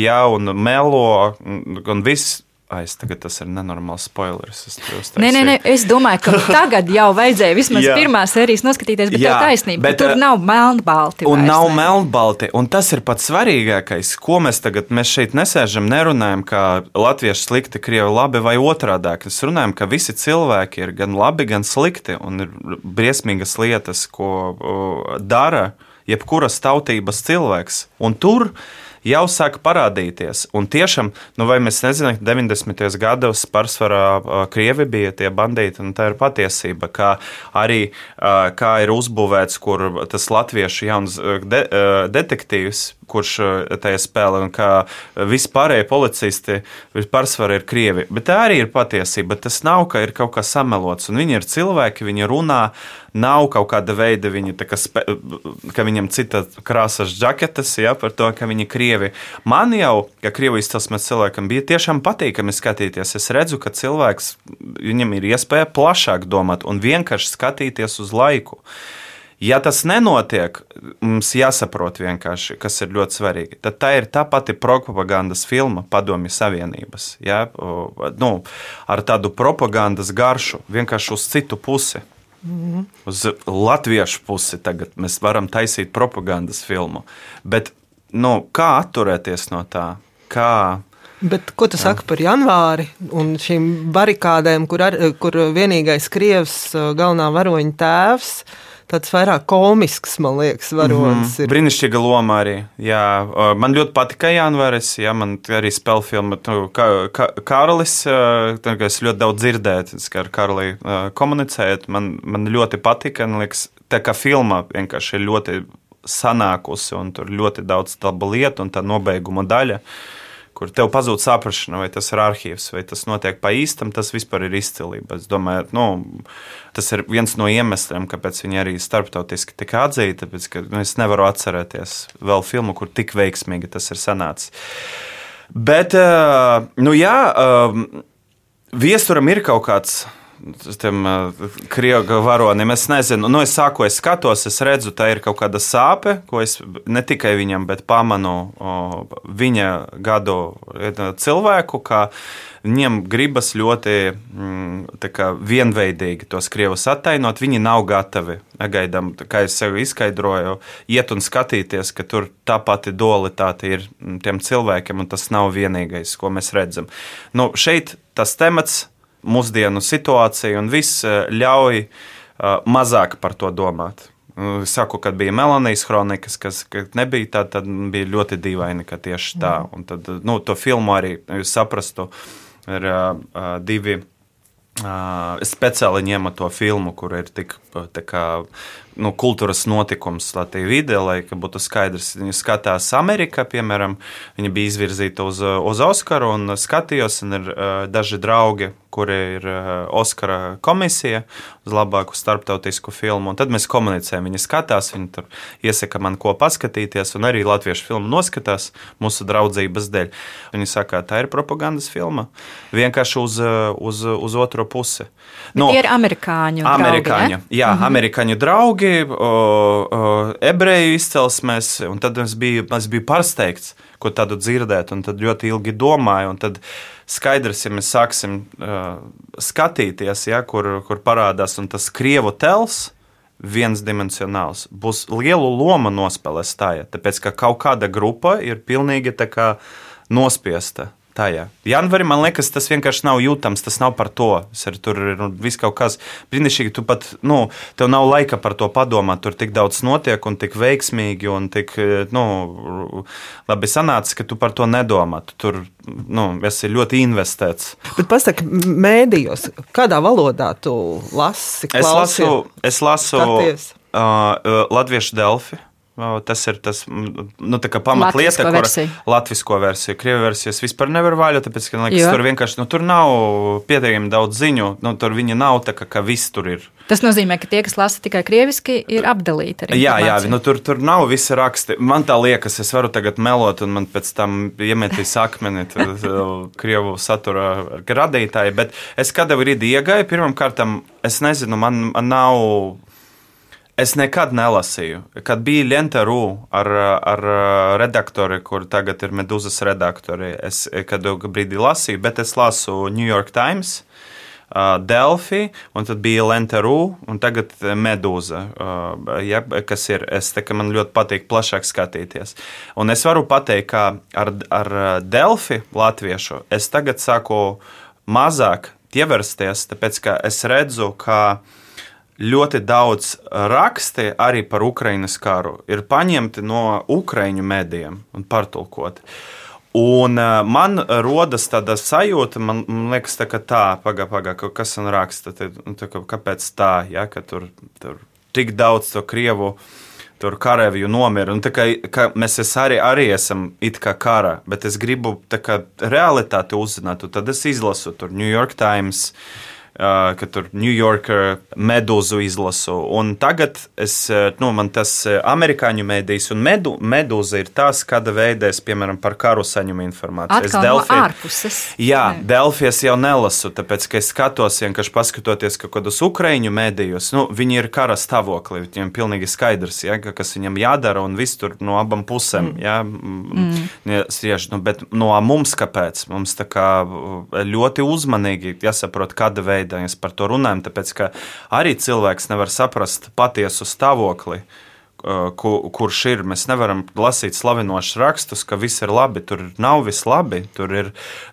ja, un melo, un viss Aiz, tagad tas ir nenormāls spoilers. Es, nē, nē, nē, es domāju, ka tagad jau vajadzēja vismaz pirmā sērijas noskatīties, bet jā, tev taisnība. Bet, tur nav melnbalti. Un vairs, nav melnbalti. Un tas ir pats svarīgākais, ko mēs tagad mēs šeit nesēžam, nerunājam, ka latvieši slikti, krievi labi vai otrādi. Mēs runājam, ka visi cilvēki ir gan labi, gan slikti un ir briesmīgas lietas, ko uh, dara jebkuras tautības cilvēks. Un tur jau sāk parādīties. Un tiešām, nu vai mēs nezinām, ka 90. gados pārsvarā krievi bija tie bandīti, un tā ir patiesība, kā arī kā ir uzbūvēts, kur tas latviešu jauns de, detektīvs kurš tajā spēlē, un kā vispārējie policisti pārsvarā ir krievi. Bet tā arī ir patiesība. Tas nav, ka ir kaut kas samelots, un viņi ir cilvēki, viņi runā nav kaut kāda veida, viņi, ka, spe, ka viņam cita krāsas džaketes, ja, par to, ka viņi ir krievi. Man jau, ka krievu izcelsmes cilvēkam bija tiešām patīkami skatīties. Es redzu, ka cilvēks, viņam ir iespēja plašāk domāt un vienkārši skatīties uz laiku. Ja tas nenotiek, mums jāsaprot vienkārši, kas ir ļoti svarīgi. Tad tā ir tā pati propagandas filma Padomju Savienības. Ja? Nu, ar tādu propagandas garšu, vienkārši uz citu pusi. -hmm. Uz latviešu pusi tagad mēs varam taisīt propagandas filmu. Bet nu, kā atturēties no tā? Kā Bet, ko tu Jā. saki par janvāri un šīm barikādēm, kur, ar, kur vienīgais krievs galvenā varoņa tēvs tāds vairāk komisks, man liekas, varonis. Mm -hmm. Brīnišķīga loma arī. Jā, man ļoti patika Janvāris, jā, man arī spēļu filma nu, kā, Kāralis, tad, es ļoti daudz dzirdēju, kā ar Karli komunicēt, man, man ļoti patika, man liekas, tā kā filma vienkārši ir ļoti sanākusi un tur ļoti daudz labu lietu un tā nobeiguma daļa. Uh, kur tev pazūd saprāšana, vai tas ir arhīvs, vai tas notiek pa īstam, tas vispār ir izcilība. Es domāju, nu, tas ir viens no iemesliem, kāpēc viņi arī starptautiski tika atzīti. Tāpēc, ka, nu, es nevaru atcerēties vēl filmu, kur tik veiksmīgi tas ir sanācis. Bet, eh, nu jā, eh, viesturam ir kaut kāds tiem krievu varonim. Es nezinu, nu, es sāku, es skatos, es redzu, tā ir kaut kāda sāpe, ko es ne tikai viņam, bet pamanu viņa gadu cilvēku, ka viņiem gribas ļoti mm, kā, vienveidīgi tos krievus attainot. Viņi nav gatavi, negaidām, kā es sev izskaidroju, iet un skatīties, ka tur tā pati dualitāte ir tiem cilvēkiem, un tas nav vienīgais, ko mēs redzam. Nu, šeit tas temats mūsdienu situāciju, un viss eh, ļauj eh, mazāk par to domāt. Es saku, kad bija Melānijas kronikas, kas nebija tā, tad bija ļoti dīvaini, ka tieši tā. Mm. Un tad, nu, to filmu arī jūs saprastu, ir uh, divi. Uh, speciāli ņēmu to filmu, kur ir tik kā, nu, kultūras notikums Latvijas vidē, lai būtu skaidrs. Viņa skatās Amerikā, piemēram, viņa bija izvirzīta uz, uz Oskaru un skatījos, un ir uh, daži draugi, kuri ir uh, Oskara komisija uz labāku starptautisku filmu. Un tad mēs komunicējam, viņi skatās, tur iesaka man, ko paskatīties, un arī latviešu filmu noskatās mūsu draudzības dēļ. Viņi saka, tā ir propagandas filma, vienkārši uz, uz, uz otro pusi. Bet no, tie ir amerikāņu. Amerikāņu, draugi, jā, mm -hmm. amerikāņu draugi, o, o, ebreju izcelsmēs, un tad es biju, es biju pārsteigts, ko tādu dzirdēt, un tad ļoti ilgi domāju, tad skaidrs, ja mēs sāksim uh, skatīties, ja, kur, kur parādās tas krievu tels, viensdimensionāls, būs lielu lomu nospēlēs tajā, tāpēc ka kaut kāda grupa ir pilnīgi tā kā nospiesta tajā. Janvārī man liekas, tas vienkārši nav jūtams, tas nav par to. Ar, tur ir nu, viss kaut kas brīnišķīgi. Tu pat, nu, tev nav laika par to padomāt. Tur tik daudz notiek un tik veiksmīgi un tik, nu, labi sanācis, ka tu par to nedomā. Tu tur, nu, esi ļoti investēts. Bet pasaka, mēdījos, kādā valodā tu lasi? Klausies, es lasu, es lasu uh, Latviešu Delfi. Tas ir tas nu, pamatlieta, kur latviešu versiju, krievu versiju es vispār nevaru vaļot, tāpēc, ka liekas, tur vienkārši nu, tur nav pietiekami daudz ziņu, nu, tur viņi nav tā, ka, ka viss tur ir. Tas nozīmē, ka tie, kas lasa tikai krieviski, ir apdalīti. Jā, jā, nu, tur, tur nav visi raksti. Man tā liekas, es varu tagad melot, un man pēc tam iemetīs akmeni krievu satura radītāji, bet es kādā brīdī iegāju, pirmkārt, es nezinu, man, man nav Es nekad nelasīju. Kad bija Lentarū ar, ar redaktori, kur tagad ir Medūzas redaktori, es kādu brīdi lasīju, bet es lasu New York Times. Uh, Delphi, un tad bija Lentarū, un tagad Medūza, uh, ja, kas ir. Es te, man ļoti patīk plašāk skatīties. Un es varu pateikt, ka ar, ar Delphi latviešu es tagad sāku mazāk ievērsties, tāpēc ka es redzu, ka ļoti daudz raksti arī par Ukraiņas karu ir paņemti no Ukrāņu medijiem un pārtulkoti. Un uh, man rodas tāda sajūta, man, man liekas, tā, ka tā, pagaidi, pagaidi, kas man raksta, te, nu, tā, kāpēc tā, ja, ka tur, tur tik daudz to krievu. Tur karavīju nomira. Un, kā, kā mēs es arī, arī esam it kā kara, bet es gribu kā, realitāti uzzināt. Tad es izlasu tur New York Times, uh, ka tur New Yorker medūzu izlasu. Un tagad es, nu, man tas amerikāņu mēdījis un medu, medūza ir tas, kāda veida es, piemēram, par karu saņemu informāciju. Atkal es Delfie, no ārpuses. Jā, ne. Delfijas jau nelasu, tāpēc, ka es skatos vienkārši paskatoties kaut kādus ukraiņu mēdījus, nu, viņi ir kara stāvoklī, viņiem pilnīgi skaidrs, ja, kas viņam jādara un viss tur no abām pusēm, mm. ja, mm. Siež, nu, bet no mums kāpēc? Mums tā kā ļoti uzmanīgi jāsaprot, kāda veida veidā mēs par to runājam, tāpēc ka arī cilvēks nevar saprast patiesu stāvokli. Kur, kurš ir? Mēs nevaram lasīt slavinošus rakstus, ka viss ir labi. Tur nav viss labi. Tur ir,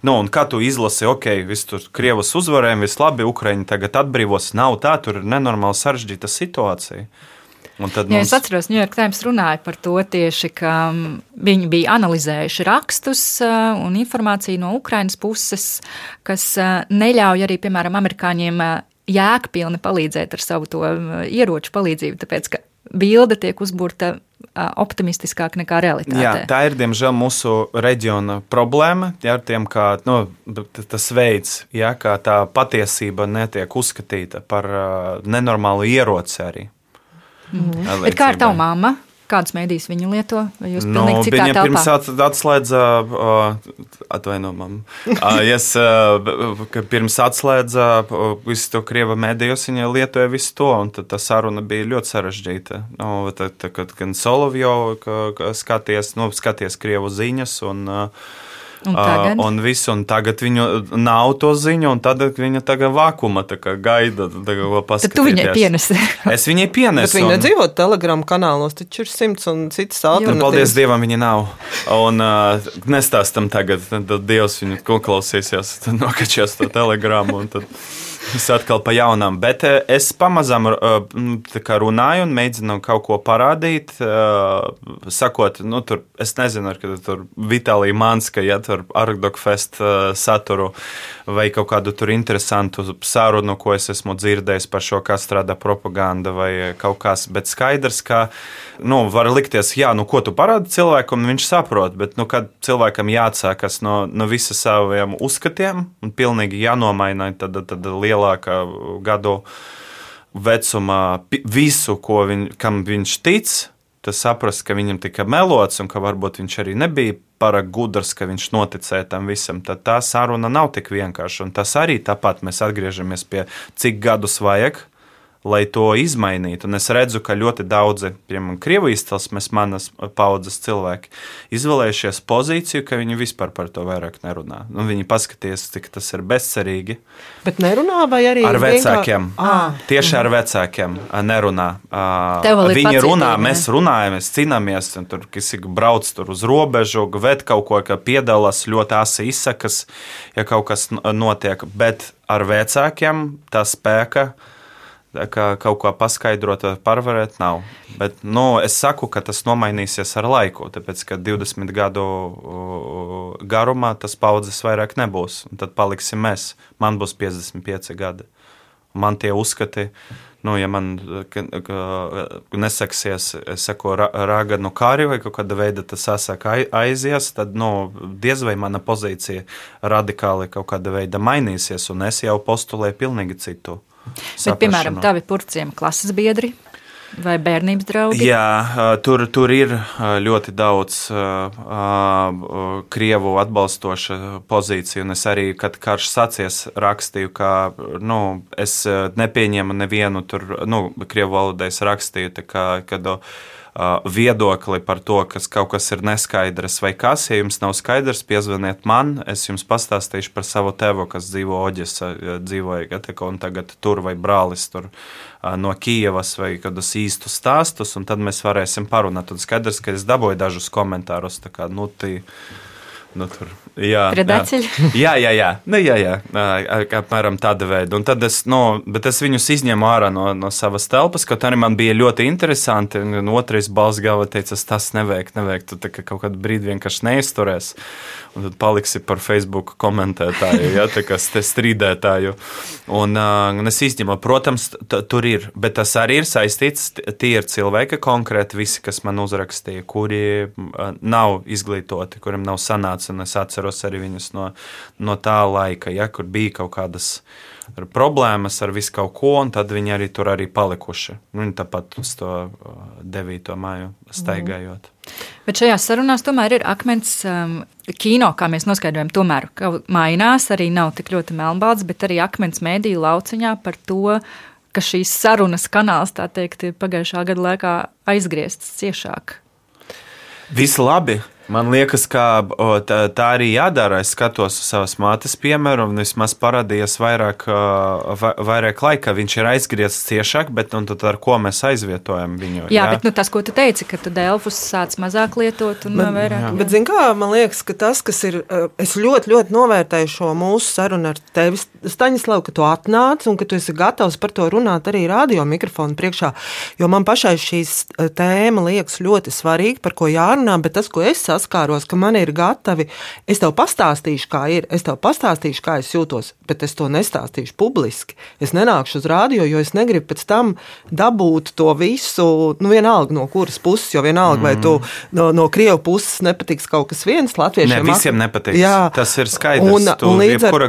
nu, un kā tu izlasi, ok, viss tur Krievijas uzvarējumi, viss labi, Ukraiņi tagad atbrīvos. Nav tā, tur ir nenormāli sarežģīta situācija. Tad mums... ja es atceros, New York Times runāja par to tieši, ka mm, viņi bija analizējuši rakstus uh, un informāciju no Ukrainas puses, kas uh, neļauj arī, piemēram, amerikāņiem uh, jēgpilni palīdzēt ar savu to ieroču palīdzību, tāpēc ka bilde tiek uzburta optimistiskāk nekā realitāte. Jā, tā ir diemžēl mūsu reģiona problēma. Jā, tiem, kā, nu, tas veids, jā, kā tā patiesība netiek uzskatīta par nenormālu ieroci arī. Bet kā ir tava mamma? Kādas mēdīs viņa lieto? Jūs nu, viņa telpā? pirms atslēdza, uh, atvaino man, uh, yes, uh, pirms atslēdza visu to krieva mēdījos, viņa lietoja visu to, un tad tā saruna bija ļoti sarežģīta. Nu, tad, tad, kad gan Solovjo skaties, nu, skaties krievu ziņas, un uh, Un tagad? Uh, un, visu, un tagad viņu nav to ziņu, un tad viņa tagad vakuma gaida. Tad tu viņai pienesi. es viņai pienesu. Bet viņa nedzīvo telegramu kanālos, taču ir simts un citas alternatīvas. Paldies Dievam, viņa nav. Un uh, nestāstam tagad, tad Dievs viņu klausīsies, tad nokačās to telegramu. Es atkal pa jaunam, bet eh, es pamazām eh, runāju un mēģinu kaut ko parādīt. Eh, sakot, nu, tur, es nezinu, kad tur Vitālija Manska, ja tur Arkdokfest saturu vai kaut kādu tur interesantu sarunu, ko es esmu dzirdējis par šo, kā strādā propaganda vai kaut kas, bet skaidrs, ka nu, var likties, jā, nu, ko tu parādi cilvēkam, viņš saprot, bet, nu, kad cilvēkam jāatsākas no, no visiem saviem uzskatiem un pilnīgi jānomaina, tad, tad lielākā gadu vecumā visu, viņ, kam viņš tic, tas saprast, ka viņam tika melots un ka varbūt viņš arī nebija pārāk gudrs, ka viņš noticēja tam visam, tad tā saruna nav tik vienkārša. Un tas arī tāpat mēs atgriežamies pie cik gadus vajag, lai to izmainītu. Un es redzu, ka ļoti daudzi, piemēram, krievu izcelsmes manas paudzes cilvēki, izvēlējušies pozīciju, ka viņi vispār par to vairāk nerunā. Nu, viņi paskatījās, cik tas ir bezcerīgi. Bet nerunā vai arī ar vecākiem? Vienkā... Tieši ar vecākiem nerunā. Viņi runā, ne? mēs runājam, mēs cīnāmies, un tur ir brauc tur uz robežu, ved kaut ko, ka piedalās ļoti asi izsakas, ja kaut kas notiek. Bet ar vecākiem tā spēka ka kaut ko paskaidrot vai pārvarēt nav. Bet nu, es saku, ka tas nomainīsies ar laiku, tāpēc ka 20 gadu garumā tas paudzes vairāk nebūs. Tad paliksim mēs. Man būs 55 gadi. Man tie uzskati, nu, ja man ka nesaksies, seko rāganu kāri vai kaut kāda veida tas sasaka aizies, tad nu, diez vai mana pozīcija radikāli kaut kāda veida mainīsies, un es jau postulēju pilnīgi citu. Bet, piemēram, tavi purciem klases biedri Vai bērnības draugi? Jā, tur, tur ir ļoti daudz krievu atbalstoša pozīcija. Es arī, kad karš sācies, rakstīju, ka nu, es nepieņemu nevienu tur, nu, krievu valodā es rakstīju, kā, kad. Uh, viedokli par to, ka kaut kas ir neskaidrs vai kas. Ja jums nav skaidrs, piezvaniet man, es jums pastāstīšu par savu tevu, kas dzīvo Oģis, dzīvoja Gateko un tagad tur vai brālis tur no Kijavas vai kādus īstus stāstus, un tad mēs varēsim parunāt. Un skaidrs, ka es dabūju dažus komentārus, tā kā, nu, tī, Nu, tur, jā, jā. jā, jā, jā. Nu, jā, jā. apmēram tāda veida. Un tad es, nu, es viņus izņēmu ārā no, no savas telpas, kaut arī man bija ļoti interesanti. Un otrais balss galva teica, tas nevajag, nevajag. Tu kā kaut kādu brīdi vienkārši neizturēs. Un tad paliksi par Facebook komentētāju, ja, tā kā strīdētāju. Un, un es izņēmu, protams, tur ir, bet tas arī ir saistīts. Tie ir cilvēki konkrēti, visi, kas man uzrakstīja, kuri nav izglītoti, kuriem nav sanācis un es atceros arī viņus no, no tā laika, ja, kur bija kaut kādas problēmas ar visu kaut ko, un tad viņi arī tur arī palikuši. Viņi tāpat uz to 9. māju staigājot. Bet šajās sarunās tomēr ir akmens um, kino, kā mēs noskaidrojam, tomēr mainās, arī nav tik ļoti melnbalts, bet arī akmens mēdīju lauciņā par to, ka šīs sarunas kanāls, tā teikt, ir pagājušā gada laikā aizgriezts ciešāk. Viss labi. Man liekas, ka tā, tā arī jādara. Es skatos uz savas mātes piemēru, un vismaz parādījās vairāk, vairāk laika. Viņš ir aizgriezts ciešāk, bet nu, ar ko mēs aizvietojam viņu? Jā, jā? bet nu, tas, ko tu teici, ka tu Delfus sāc mazāk lietot un bet, vairāk. Jā. Bet, zin kā, man liekas, ka tas, kas ir, es ļoti, ļoti novērtēju šo mūsu sarunu ar tevi, Staņislav, ka tu atnāc un ka tu esi gatavs par to runāt arī radio mikrofonu priekšā, jo man pašai šīs tēma liekas ļoti svarīga, par ko jārunā, bet tas, ko es saprotu, saskāros, ka man ir gatavi. Es tev pastāstīšu, kā ir, es tev pastāstīšu, kā es jūtos, bet es to nestāstīšu publiski. Es nenākšu uz rādio, jo es negribu pēc tam dabūt to visu, nu, vienalga no kuras puses, jo vienalga, mm. vai tu mm. no, no Krievijas puses nepatiks kaut kas viens, latviešiem. Ne, visiem nepatiks. Jā, tas ir skaidrs. Un, un, līdz ar,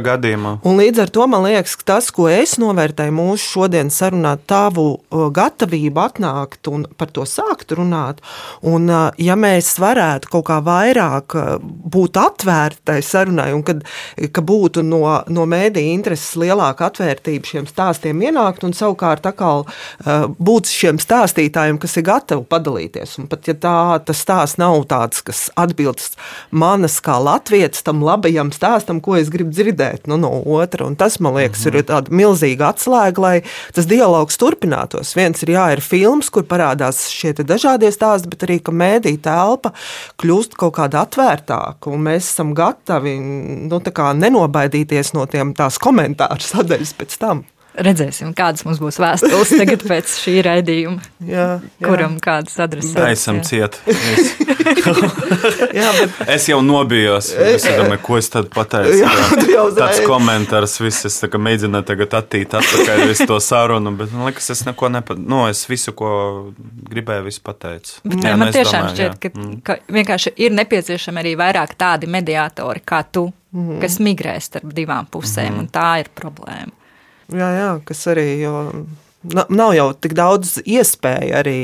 un līdz ar to man liekas, ka tas, ko es novērtēju mūsu šodienas sarunā, tavu gatavību atnākt un par to sākt runāt, un ja mēs varētu kaut kā kā vairāk eh, būt atvērtai sarunai, un kad, ka būtu no, no mēdīņa intereses lielāka atvērtība šiem stāstiem ienākt, un savukārt atkal uh, būt šiem stāstītājiem, kas ir gatavi padalīties. Un pat ja tā, tas stāsts nav tāds, kas atbilst manas kā latviešu tam labajam stāstam, ko es gribu dzirdēt nu, no otra, un tas man liekas -hmm. ir tāda milzīga atslēga, lai tas dialogs turpinātos. Viens ir jā, ir filmas, kur parādās šie dažādie stāsti, bet arī ka mēdīņa telpa kļūst kļūst kaut kāda atvērtāka, un mēs esam gatavi nu, nenobaidīties no tiem tās komentāru sadaļas pēc tam. Redzēsim, kādas mums būs vēstules tagad pēc šī raidījuma. Jā, jā. Kuram kādas adreses? Esam cieti. Es, jā, bet... es jau nobijos. Es domāju, ko es tad pateicu. Jā, jā, tāds komentārs, viss es tā, mēģināju tagad attīt atpakaļ visu to sarunu, bet man liekas, es neko nepateicu. Nu, es visu, ko gribēju, visu pateicu. Bet, jā, man tiešām domāju, šķiet, ka, mm. ka vienkārši ir nepieciešami arī vairāk tādi mediātori kā tu, mm. kas migrē starp divām pusēm, mm. un tā ir problēma. Jā, jā, kas arī nav jau tik daudz iespēju arī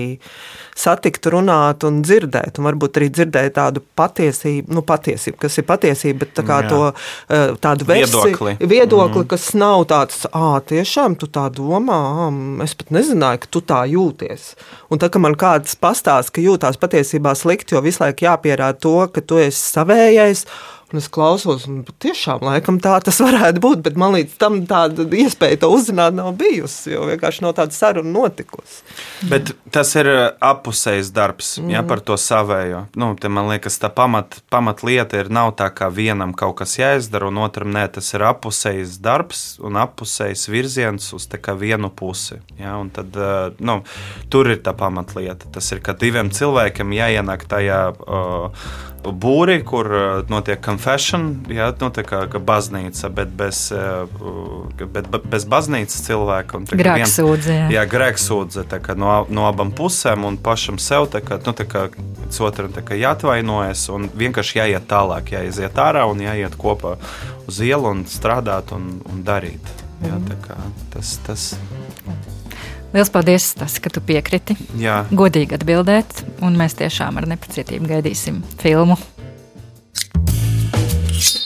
satikt, runāt un dzirdēt. Un varbūt arī dzirdēt tādu patiesību, nu, patiesību kas ir patiesība, bet tā kā jā. to eh, tādu versiju, viedokli, viedokli mm. kas nav tāds, ah, tiešām tu tā domā, es pat nezināju, ka tu tā jūties. Un tā, ka man kāds pastāsta, ka jūtās patiesībā slikti, jo visu laiku jāpierāda to, ka tu esi savējais Un es klausos, un tiešām laikam tā tas varētu būt, bet man līdz tam tāda iespēja to uzzināt nav bijusi, jo vienkārši nav tāda saruna notikusi. Bet tas ir uh, apusējs darbs, mm. ja mhm. par to savējo. Nu, man liekas, tā pamat, pamat lieta ir nav tā, ka vienam kaut kas jāizdara, un otram nē, tas ir apusējs darbs un apusējs virziens uz vienu pusi. Ja, tad, uh, nu, tur ir tā pamatlieta. Tas ir, ka diviem cilvēkiem jāienāk tajā. Uh, būri, kur uh, notiek confession, jā, nu, tā kā, baznīca, bet bez, uh, bet bez baznīcas cilvēka. Grēksūdze. Jā, jā grēksūdze no, no abām pusēm un pašam sev, tā kā, nu, tā kā otram jāatvainojas un vienkārši jāiet tālāk, jāiziet ārā un jāiet kopā uz ielu un strādāt un, un darīt. Jā, tā kā tas, tas Lielas paldies, tas, ka tu piekriti Jā, godīgi atbildēt, un mēs tiešām ar nepacietību gaidīsim filmu.